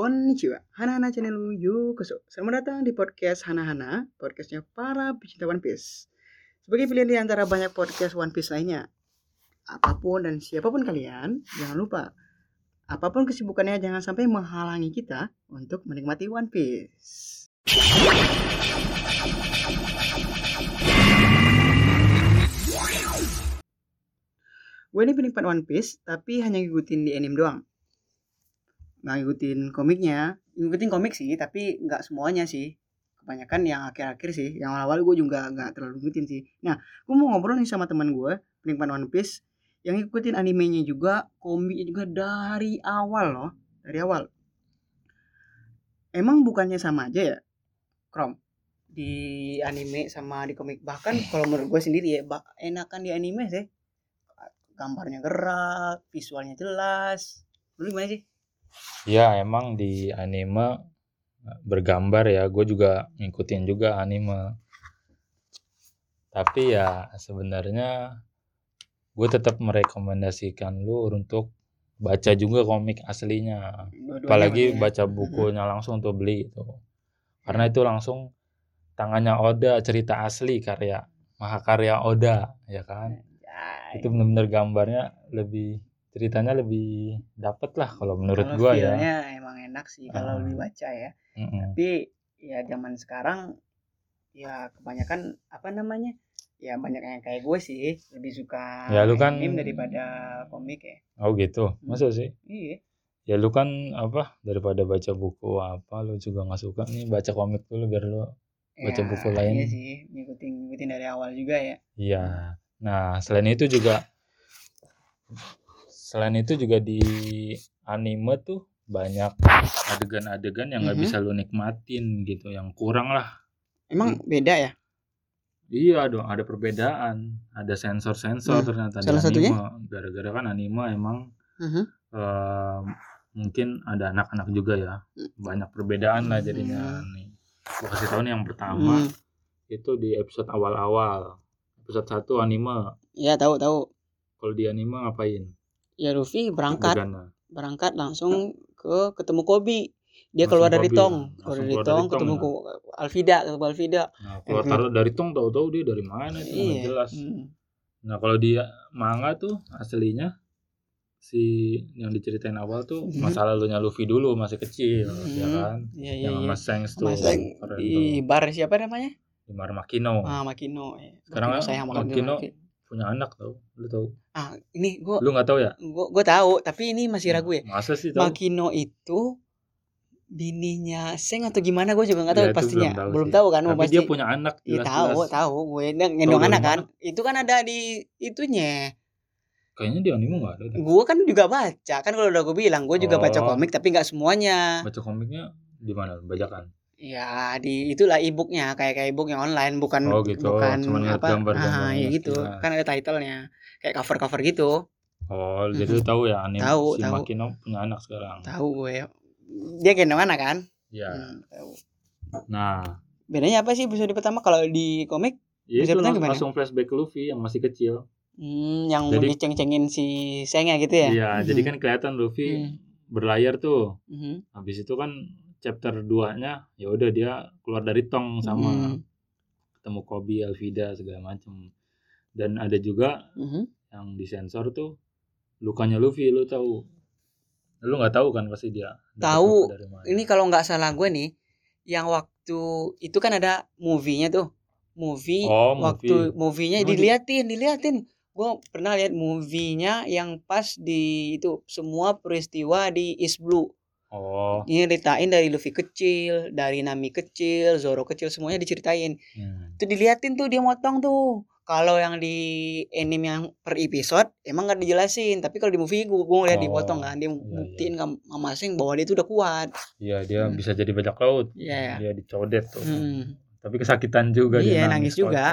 Konnichiwa, Hana-Hana channel Yukoso. Selamat datang di podcast Hana-Hana, podcastnya para pecinta One Piece. Sebagai pilihan di antara banyak podcast One Piece lainnya. Apa pun dan siapa pun kalian, jangan lupa, apa pun kesibukannya jangan sampai menghalangi kita untuk menikmati One Piece. Gue ini penikmat One Piece, tapi hanya ngikutin di anime doang nggak ngikutin komiknya. Ngikutin komik sih tapi nggak semuanya sih. Kebanyakan yang akhir-akhir sih. Yang awal-awal gue juga nggak terlalu ngikutin sih. Nah gue mau ngobrol nih sama teman gue penikmat One Piece yang ngikutin animenya juga komiknya juga dari awal loh. Dari awal. Emang bukannya sama aja ya Krom? Di anime sama di komik. Bahkan kalau menurut gue sendiri ya enakan di anime sih. Gambarnya gerak visualnya jelas. Lu gimana sih Ya emang di anime eh, bergambar ya, gue juga ngikutin juga anime. Tapi ya sebenarnya gue tetap merekomendasikan lu untuk baca juga komik aslinya. Apalagi ya? baca bukunya langsung tuh beli itu. Karena itu langsung tangannya Oda cerita asli karya mahakarya Oda ya kan. Itu benar-benar gambarnya lebih ceritanya lebih dapet lah kalau menurut kalau gua ya. emang enak sih kalau hmm. lebih baca ya. Hmm. Tapi ya zaman sekarang ya kebanyakan apa namanya? Ya banyak yang kayak gue sih lebih suka ya, lu kan, anime daripada komik ya. Oh gitu. Hmm. Masa sih? Iya. Ya lu kan apa daripada baca buku apa lu juga nggak suka nih baca komik dulu biar lu baca ya, buku lain. Iya sih, ngikutin ngikutin dari awal juga ya. Iya. Nah, selain itu juga selain itu juga di anime tuh banyak adegan-adegan yang nggak mm -hmm. bisa lu nikmatin gitu yang kurang lah emang hmm. beda ya iya dong ada perbedaan ada sensor-sensor hmm. ternyata Salah di anime gara-gara kan anime emang mm -hmm. uh, mungkin ada anak-anak juga ya hmm. banyak perbedaan lah jadinya mm. nih gua kasih tahu nih yang pertama mm. itu di episode awal-awal episode satu anime iya tahu tahu kalau di anime ngapain ya Luffy berangkat berangkat langsung ke ketemu Kobi dia keluar dari tong keluar dari tong ketemu ya. Alvida ketemu Alvida nah, keluar taruh dari tong tahu-tahu dia dari mana itu iya. jelas hmm. nah kalau dia manga tuh aslinya si yang diceritain awal tuh hmm. masa lalunya Luffy dulu masih kecil hmm. ya kan iya, iya, yang iya. Mas Sengs tuh Mas di bar siapa namanya di bar Makino ah Makino ya. sekarang Makino, Makino punya anak tau lu tau. Ah ini gua lu nggak tahu ya? Gua gua tahu tapi ini masih ragu ya. Masa sih tahu Makino itu bininya Seng atau gimana gue juga nggak tahu ya, pastinya. belum tahu, belum tahu kan tapi pasti. dia punya anak iya tahu tahu gue ngendong anak kan. Itu kan ada di itunya. Kayaknya di anime nggak ada gue kan juga baca kan kalau udah gue bilang gue juga oh. baca komik tapi nggak semuanya. Baca komiknya di mana? Bajakan Ya di itulah e-booknya kayak kayak e-book yang online bukan oh, gitu. bukan Cuman apa gambar ah, ya gitu ya. kan ada titlenya kayak cover cover gitu. Oh hmm. jadi tahu ya anime tahu, si tahu. Makino punya anak sekarang. Tahu gue dia gendong anak kan? Iya. Hmm, tahu. Nah bedanya apa sih episode pertama kalau di komik? Ya itu gimana? langsung flashback ke Luffy yang masih kecil. Hmm, yang jadi, ceng-cengin si Sengnya gitu ya? Iya, hmm. jadi kan kelihatan Luffy hmm. berlayar tuh. Hmm. Habis itu kan chapter 2-nya ya udah dia keluar dari tong sama hmm. ketemu Kobe, Elvida segala macam. Dan ada juga hmm. yang disensor tuh lukanya Luffy lu tahu. Lu nggak tahu kan pasti dia. Tahu. Ini kalau nggak salah gue nih yang waktu itu kan ada movie-nya tuh. Movie oh, waktu movie-nya diliatin, diliatin. Gue pernah lihat movie-nya yang pas di itu semua peristiwa di East Blue Oh. Ini ceritain dari Luffy kecil, dari Nami kecil, Zoro kecil semuanya diceritain. Hmm. Tuh diliatin tuh dia motong tuh. Kalau yang di anime yang per episode emang gak dijelasin, tapi kalau di movie gue gue lihat oh, dipotong kan, dia iya, buktiin iya. sama Sing bahwa dia itu udah kuat. Iya, dia hmm. bisa jadi bajak laut. Iya. Yeah. Dia dicodet tuh. Hmm. Tapi kesakitan juga Iya, nangis, nangis juga.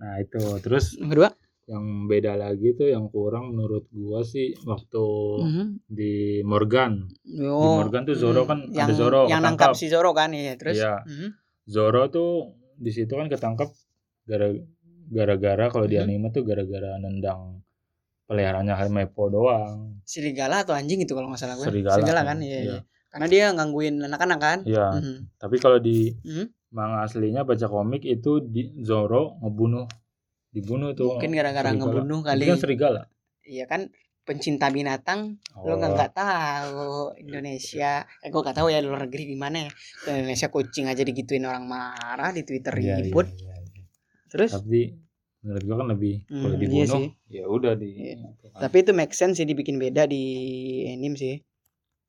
Nah, itu. Terus yang kedua? Yang beda lagi tuh yang kurang menurut gua sih waktu mm-hmm. di Morgan oh, di Morgan tuh Zoro kan yang, ada Zoro yang nangkap si Zoro kan ya terus iya. mm-hmm. Zoro tuh di situ kan ketangkap gara gara-gara kalau mm-hmm. di anime tuh gara-gara nendang peliharaannya Mepo doang serigala atau anjing itu kalau nggak salah gue serigala, serigala kan iya, iya. Karena dia gangguin anak-anak kan? Iya. Mhm. Tapi kalau di Hmm? manga aslinya baca komik itu di Zoro ngebunuh dibunuh tuh. Mungkin gara-gara ngebunuh Itu kali. kan serigala. Iya kan pencinta binatang lo nggak Oh. tahu Indonesia eh gue nggak tahu ya luar negeri gimana ya Indonesia kucing aja digituin orang marah di Twitter Iya, iya, ribut iya, iya. terus Tapi menurut gua kan lebih Hmm, kalau iya dibunuh sih. ya udah di Iya. kan. tapi itu make sense sih dibikin beda di anime sih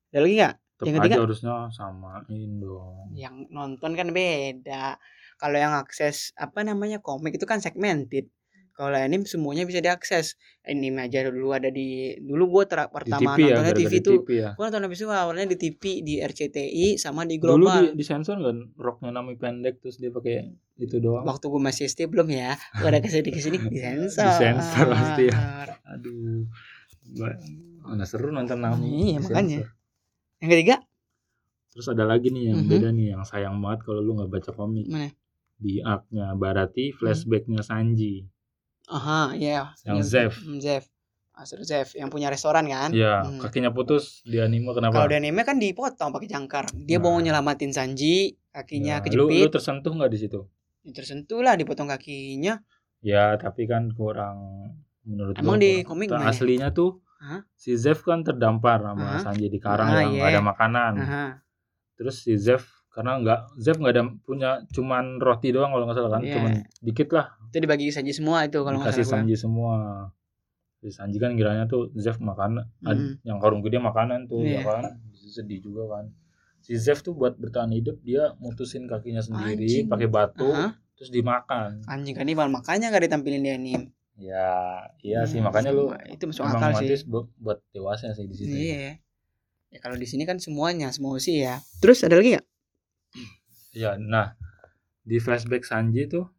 ada lagi nggak yang ketiga? harusnya samain dong. yang nonton kan beda kalau yang akses apa namanya komik itu kan segmented kalau anime semuanya bisa diakses anime aja dulu ada di dulu gue Di pertama TV ya, nontonnya gara-gara TV di tuh TV ya. gue nonton awalnya di TV di RCTI sama di Dulu Global di, di sensor kan roknya Nami pendek terus dia pakai itu doang. waktu gue masih SD belum ya gue ada ke sini ke sini disensor Disensor pasti ya. Aduh. Mana seru nonton Nami. Iya, makanya. yang ketiga Terus ada lagi nih yang Mhm. beda nih yang sayang banget kalau lu nggak baca komik. Mana? Di arc-nya Barati, flashbacknya Sanji. Aha ya Yang Zeff. Hmm, Zeff Master Zeff yang punya restoran kan Iya, Hmm. kakinya putus di anime kenapa? kalau di anime kan dipotong pakai jangkar dia Nah. mau nyelamatin Sanji kakinya Ya, lu, lu kejepit tersentuh nggak di situ? Ya, tersentuh lah dipotong kakinya Ya, tapi kan kurang menurut Emang gua di komik gimana? aslinya tuh Hah? si Zeff kan terdampar sama Hah? Sanji di karang Ah, yang nggak ada makanan. Aha. Terus si Zeff karena nggak Zeff nggak ada punya cuman roti doang kalau nggak salah kan, Iya. cuman dikit lah itu dibagi Sanji semua itu kalau nggak salah. Sanji semua. Si Sanji kan kiranya tuh Zeff makan ad- Mm. yang karung gede makanan tuh Iya. ya kan. Sedih juga kan. Si Zeff tuh buat bertahan hidup dia mutusin kakinya sendiri pakai batu Aha. terus dimakan. anjing kan ini makanya nggak ditampilin di anime Ya, iya sih Hmm, makanya lu itu masuk akal sih otomatis bu- buat dewasa sih di situ. iya ya kalau di sini kan semuanya semua sih ya terus ada lagi nggak Ya, nah di flashback Sanji tuh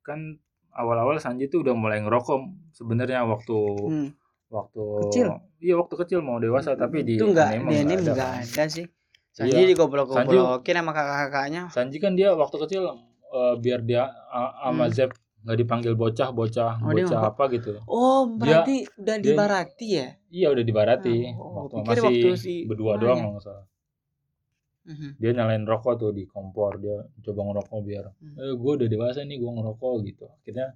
kan awal-awal Sanji tuh udah mulai ngerokok sebenarnya waktu hmm. waktu Kecil? Iya waktu kecil mau dewasa tapi di itu nggak anime di anime nggak ada. nggak kan. ada sih Sanji Iya. digoblok-goblokin sama kakak-kakaknya Sanji kan dia waktu kecil eh, biar dia a- sama Hmm. Zep nggak dipanggil bocah bocah Oh, bocah apa gitu. oh Dia- berarti udah di dia- Barati ya Iya udah dibarati Oh, waktu masih waktu si berdua doang nggak salah. Mhm. Dia nyalain rokok tuh di kompor dia coba ngerokok biar Hmm. eh gue udah dewasa nih gue ngerokok gitu. Akhirnya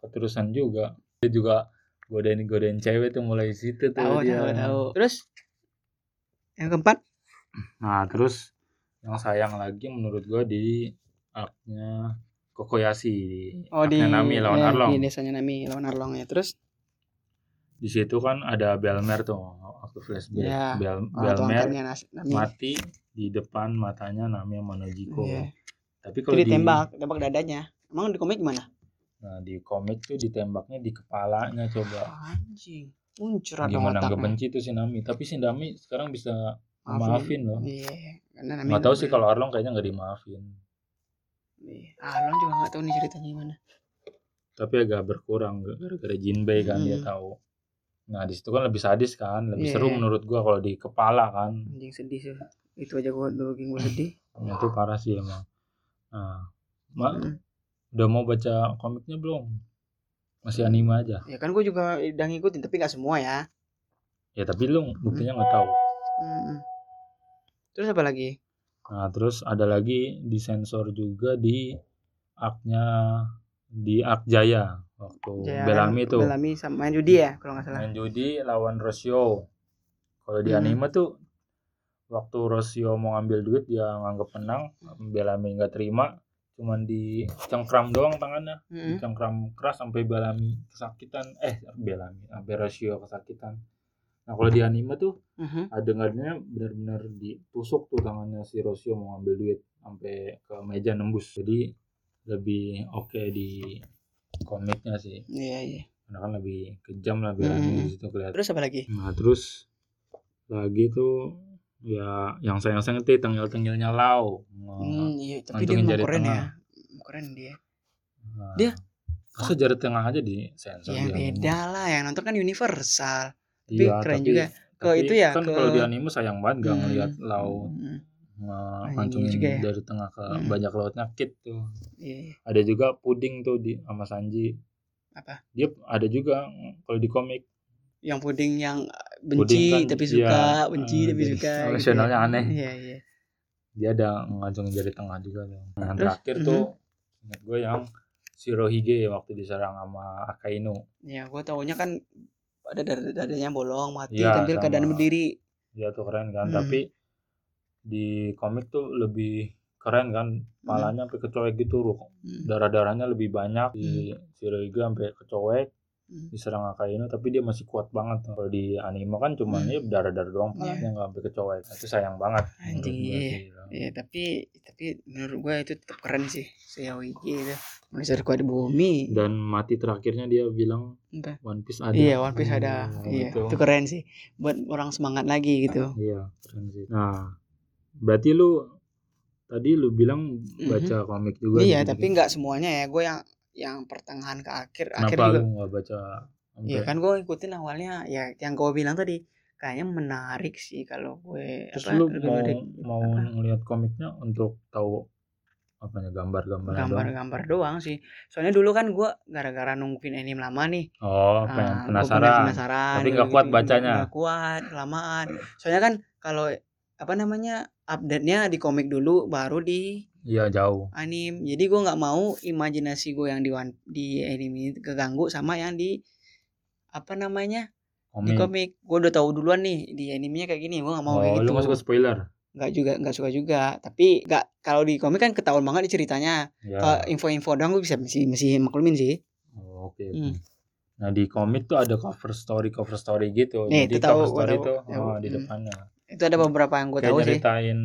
keterusan juga. Dia juga godain godain cewek tuh mulai situ tuh tahu dia. tahu tahu. Terus? Yang keempat? Nah terus yang sayang lagi menurut gue di arc-nya Kokoyashi di oh di Nami lawan ya, Arlong. di desanya Nami lawan Arlong ya. Terus di situ kan ada Belmer tuh waktu flashback Iya. Bel Belmer mati di depan matanya Nami sama Nojiko Iya. tapi kalau di ditembak tembak dadanya emang di komik gimana nah di komik tuh ditembaknya di kepalanya coba anjing muncrat gimana nggak benci tuh si Nami tapi si Nami sekarang bisa Maafin. maafin loh iya karena Nami nggak tahu sih kalau Arlong kayaknya nggak dimaafin Iya. Arlong juga nggak tahu nih ceritanya gimana tapi agak berkurang gara-gara Jinbei kan dia Hmm. tahu nah di situ kan lebih sadis kan lebih Iya. seru menurut gua kalau di kepala kan. Anjing sedih sih. Itu aja gua dulu gua sedih. Ya, itu parah sih emang. Nah Ma, Mm. udah mau baca komiknya belum? Masih anime aja? Ya kan gua juga udah ngikutin tapi nggak semua ya. Ya tapi lu buktinya nggak tahu. Mm-mm. terus apa lagi? Nah terus ada lagi disensor juga di arc-nya di arc Jaya waktu Jaya Bellamy tuh Bellamy sama main judi ya kalau nggak salah. Main judi lawan Rosio kalau di Hmm. anime tuh waktu Rosio mau ngambil duit dia nganggap menang Bellamy nggak terima. Cuman dicengkram doang tangannya. Mm-mm. dicengkram keras sampai Bellamy kesakitan. Eh Bellamy sampai Rosio kesakitan. Nah kalau di anime tuh Mhm. adegannya benar-benar ditusuk tuh tangannya si Rosio mau ngambil duit sampai ke meja nembus. Jadi lebih oke di komiknya sih. Iya iya. Karena kan lebih kejam lah Bellamy Hmm. di situ kelihatan terus apa lagi? Nah terus lagi tuh ya yang sayang-sayang itu tengil-tengilnya Lau. Nah, hmm, iya tapi dia mau keren tengah. ya keren dia. Nah. dia- masa jari tengah aja di sensor ya anime? beda lah. Yang nonton kan universal. Tapi Iya, keren tapi- juga. Tapi itu ya kan ke kalau di anime sayang banget gak Hmm. ngeliat Lau. Hmm, ngancungin juga ya. dari tengah ke Hmm. bajak lautnya Kid tuh iya iya. ada juga puding tuh di sama Sanji apa dia ada juga kalau di komik yang puding yang benci Puding kan, tapi iya, suka benci eh, tapi suka gitu ya. emosionalnya aneh. iya iya dia ada ngacungin jari tengah juga tuh. Nah, yang Terus, terakhir tuh ingat gue yang Shirohige waktu diserang sama Akainu. ya gue taunya kan ada dada dadanya bolong mati Iya, tampil keadaan berdiri Dia tuh keren kan, Hmm. tapi di komik tuh lebih keren kan, palanya sampai kecoek gitu loh. Hmm. Darah-darahnya lebih banyak di Shirohige sampai kecoek Hmm. diserang Akainu tapi dia masih kuat banget. Kalau di anime kan cuma Hmm. ya darah-darah doang Iya. palanya nggak sampai kecoek. Itu sayang banget. Anjing, iya. sih. Iya tapi tapi menurut gue itu tetap keren sih Shirohige itu manusia terkuat di bumi Dan mati terakhirnya dia bilang Entah. One Piece ada. Iya One Piece ada Oh, iya gitu. itu keren sih buat orang semangat lagi gitu Iya, keren sih. Nah, berarti lu tadi lu bilang baca komik juga. Mhm. iya gitu. tapi nggak semuanya ya gue yang yang pertengahan ke akhir akhir Kenapa juga lu nggak baca Iya kan gue ngikutin awalnya ya yang gue bilang tadi kayaknya menarik sih kalau gue Terus apa lu mau menarik mau apa, ngelihat komiknya untuk tahu apanya gambar-gambar doang? gambar-gambar doang sih soalnya dulu kan gue gara-gara nungguin anime lama nih Oh, ah, pengen penasaran. penasaran Tapi nggak kuat gitu, bacanya. nggak kuat lamaan soalnya kan kalau apa namanya update-nya di komik dulu baru di Iya, jauh. anime jadi gue nggak mau imajinasi gue yang di one, di anime ini keganggu sama yang di apa namanya di Komik. komik gue udah tahu duluan nih di animenya kayak gini gue nggak mau oh, kayak gitu lu suka spoiler? nggak juga nggak suka juga tapi nggak kalau di komik kan ketahuan banget di ceritanya Ya. Info-info doang gue bisa masih masih maklumin sih Oh, oke. oke. Hmm. Nah, di komik tuh ada cover story cover story gitu. Nih, Jadi itu tahu, cover story tahu. oh, di Hmm. Itu ada beberapa yang gue tahu sih. nyeritain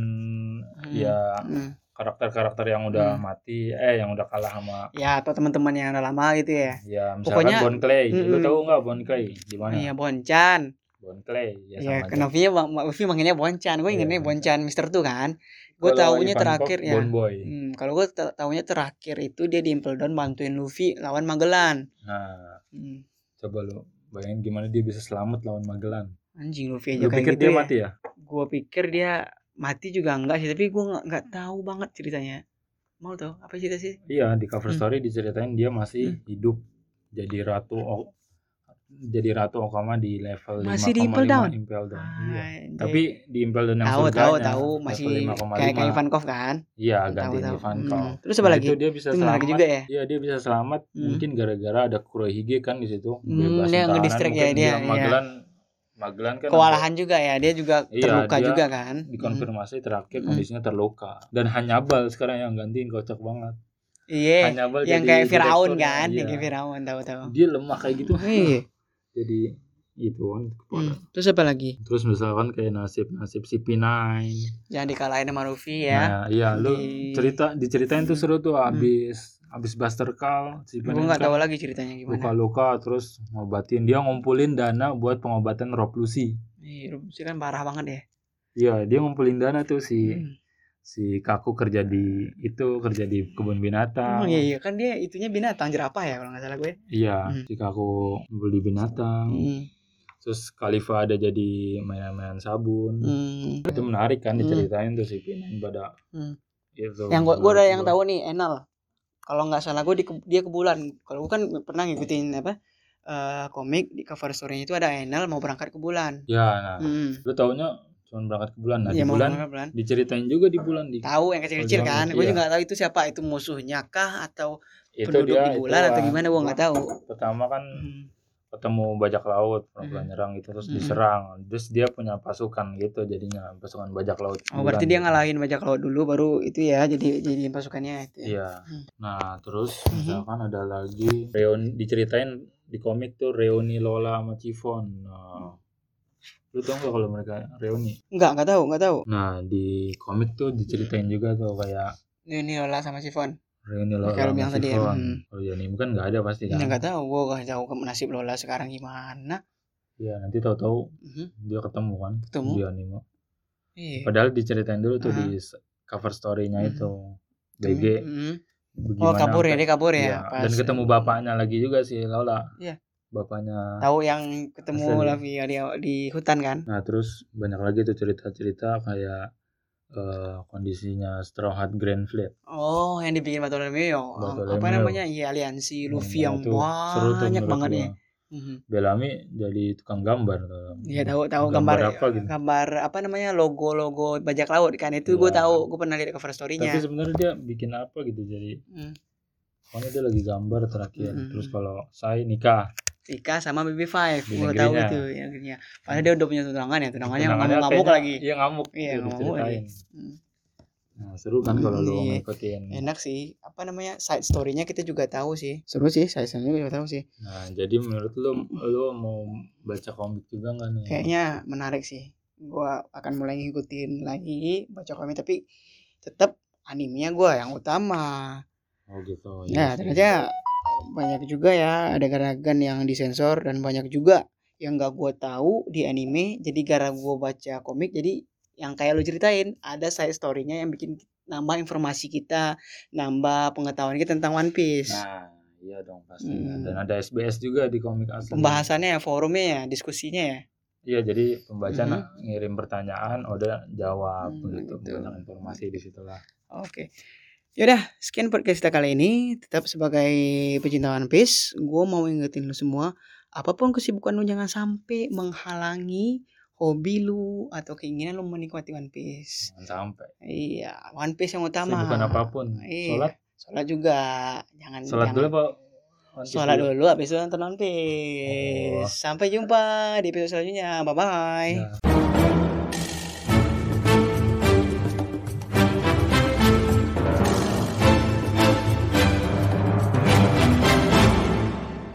ya Hmm. karakter-karakter yang udah Hmm. mati eh yang udah kalah sama ya atau teman-teman yang udah lama gitu ya. Ya misalkan Pokoknya- Bon Clay. Lu Mm-mm. tahu nggak Bon Clay? Di mana iya Bonchan Bon Clay ya ya sama kenapa ya Bang Ufi manggilnya Bonchan gue Iya, ingetnya Bonchan. Bonchan Mister tuh kan. Gue taunya terakhir ya. Bon Boy. Hmm, kalau gue ta- taunya terakhir itu dia di Impel Down bantuin Luffy lawan Magellan. nah Hmm. coba lu bayangin gimana dia bisa selamat lawan Magellan Anjing Luffy aja lu kayak pikir gitu dia ya. mati ya Gue pikir dia mati juga enggak sih, tapi gue nggak tahu banget ceritanya. Mau tau apa cerita sih? iya di cover Hmm. story diceritain dia masih hidup jadi ratu O- jadi ratu Okama di level Masih di 5,5 Impel Down? Impel Down. Iya. Anjay. tapi di Impel Down yang tahu tahu surganya, tahu masih 5,5. kayak kayak Ivankov kan? Iya, ganti tahu. Ivankov. Hmm. Terus apa Nah, lagi? Itu dia bisa Itu selamat. juga ya. Iya, dia bisa selamat Hmm. mungkin gara-gara ada Kurohige kan di situ. Hmm, Bebasin dia ngedistract ya, dia, iya. Magelan Magelan kan Kewalahan juga ya, dia juga Iya, terluka dia juga kan? ada dikonfirmasi terakhir Hmm. kondisinya terluka. Dan Hannibal sekarang yang gantiin kocak banget. Hmm. Iya. Hannibal Yang kayak Firaun kan, yang iya. kayak Firaun tahu-tahu. Dia lemah kayak gitu. Iya. Jadi itu kan. Hmm. Terus apa lagi? Terus misalkan kayak nasib-nasib si P9. Yang dikalahin sama Luffy ya. Nah, iya lu cerita diceritain tuh seru tuh habis habis Buster Call si gue P9 nggak tahu lagi ceritanya gimana. luka-luka terus ngobatin dia ngumpulin dana buat pengobatan Rob Lucy. Iya, Luffy kan parah banget ya. Iya, dia ngumpulin dana tuh si Hmm. si Kaku kerja di itu kerja di kebun binatang. Oh iya iya kan dia itunya binatang jerapah ya kalau nggak salah gue. Iya, Hmm. si Kaku beli binatang. Hmm. Terus Khalifa ada jadi mainan-mainan sabun. Hmm. Itu menarik kan Hmm. diceritain tuh si Pinan pada Hmm. itu. Yang gue gue ada yang tahu nih Enel. Kalau nggak salah gue di dia ke bulan. Kalau gue kan pernah ngikutin apa eh, komik di cover story-nya itu ada Enel mau berangkat ke bulan. Ya, nah, Hmm. lu taunya cuma berangkat ke bulan. Nah, Iya di bulan bulan. diceritain juga di bulan di Tahu yang kecil-kecil Oh, kan. iya. Gue juga nggak tahu itu siapa. Itu musuhnya kah atau itu penduduk dia di bulan itu, atau gimana gue nggak tahu. pertama kan Hmm. Ketemu bajak laut pernah Mhm. nyerang gitu terus Mhm. diserang terus dia punya pasukan gitu jadinya pasukan bajak laut Oh berarti dia ngalahin bajak laut dulu baru itu ya jadi jadi pasukannya itu. Ya. iya Hmm. nah terus Mhm. misalkan ada lagi reuni diceritain di komik tuh reuni Lola sama Chiffon nah, lu tau gak kalau mereka reuni Enggak enggak tahu enggak tahu. nah di komik tuh diceritain juga tuh kayak Ini Lola sama Sifon. Reuni Lola lu sama bilang tadi ya, hmm. kalau di anime kan nggak ada pasti kan Ya nggak tahu, gue gak tahu ke nasib Lola sekarang gimana. Iya nanti tahu-tahu Mhm, dia ketemu kan Ketemu. di anime Iya. Padahal diceritain dulu tuh Ah. di s- cover story-nya Hmm. itu. BG Mhm. bagaimana Oh kabur ya, dia kabur ya. Iya, pas- Dan ketemu bapaknya lagi juga sih Lola. Iya. Bapaknya. Tahu yang ketemu. Lavi ya, di, di hutan kan? Nah terus banyak lagi tuh cerita-cerita kayak eh, kondisinya Straw Hat Grand Fleet. Oh, yang dibikin Bartolomeo. Bartolomeo. Apa namanya? Iya, aliansi Luffy Nah, yang banyak banget ya. Mm-hmm. Bellamy jadi tukang gambar. Iya tahu tahu gambar, gambar apa gitu. Gambar apa namanya logo-logo bajak laut kan itu ya. gue tahu gue pernah lihat cover story-nya. Tapi sebenarnya dia bikin apa gitu jadi. Hmm. Pokoknya dia lagi gambar terakhir. Hmm. Terus kalau saya nikah. Nikah sama BB5 gue tahu itu ya akhirnya. Padahal dia udah punya tunangan ya tunangannya ngamuk-ngamuk lagi. Iya ngamuk. Iya ngamuk lagi. Hmm. Nah, seru kan kalau lu iya. ngikutin. Enak sih. Apa namanya? Side story-nya kita juga tahu sih. Seru sih, side story-nya juga tahu sih. Nah, jadi menurut lu lu mau baca komik juga nggak nih? Kayaknya menarik sih. Gua akan mulai ngikutin lagi baca komik tapi tetap animenya gua yang utama. Oh gitu. Ya, nah, ternyata banyak juga ya ada garagan yang disensor dan banyak juga yang gak gua tahu di anime jadi gara gua baca komik jadi yang kayak lu ceritain ada side story-nya yang bikin nambah informasi kita, nambah pengetahuan kita tentang One Piece. Nah, iya dong pasti. Hmm. Dan ada SBS juga di komik asli. Pembahasannya ya, forumnya ya, diskusinya ya. Iya, jadi pembaca hmm. ngirim pertanyaan, udah jawab hmm, gitu, gitu. banyak informasi di situlah. Oke. Okay. Yaudah, sekian podcast kita kali ini. Tetap sebagai pecinta One Piece, gue mau ingetin lu semua, apa pun kesibukan lu jangan sampai menghalangi hobi lu atau keinginan lu menikmati One Piece. Jangan sampai. Iya, One Piece yang utama. Bukan apa pun. Iya. Sholat. Sholat juga. Jangan. Sholat jangan. dulu pak. Sholat dulu, habis itu nonton One Piece. Oh. Sampai jumpa di episode selanjutnya. Bye bye. Ya.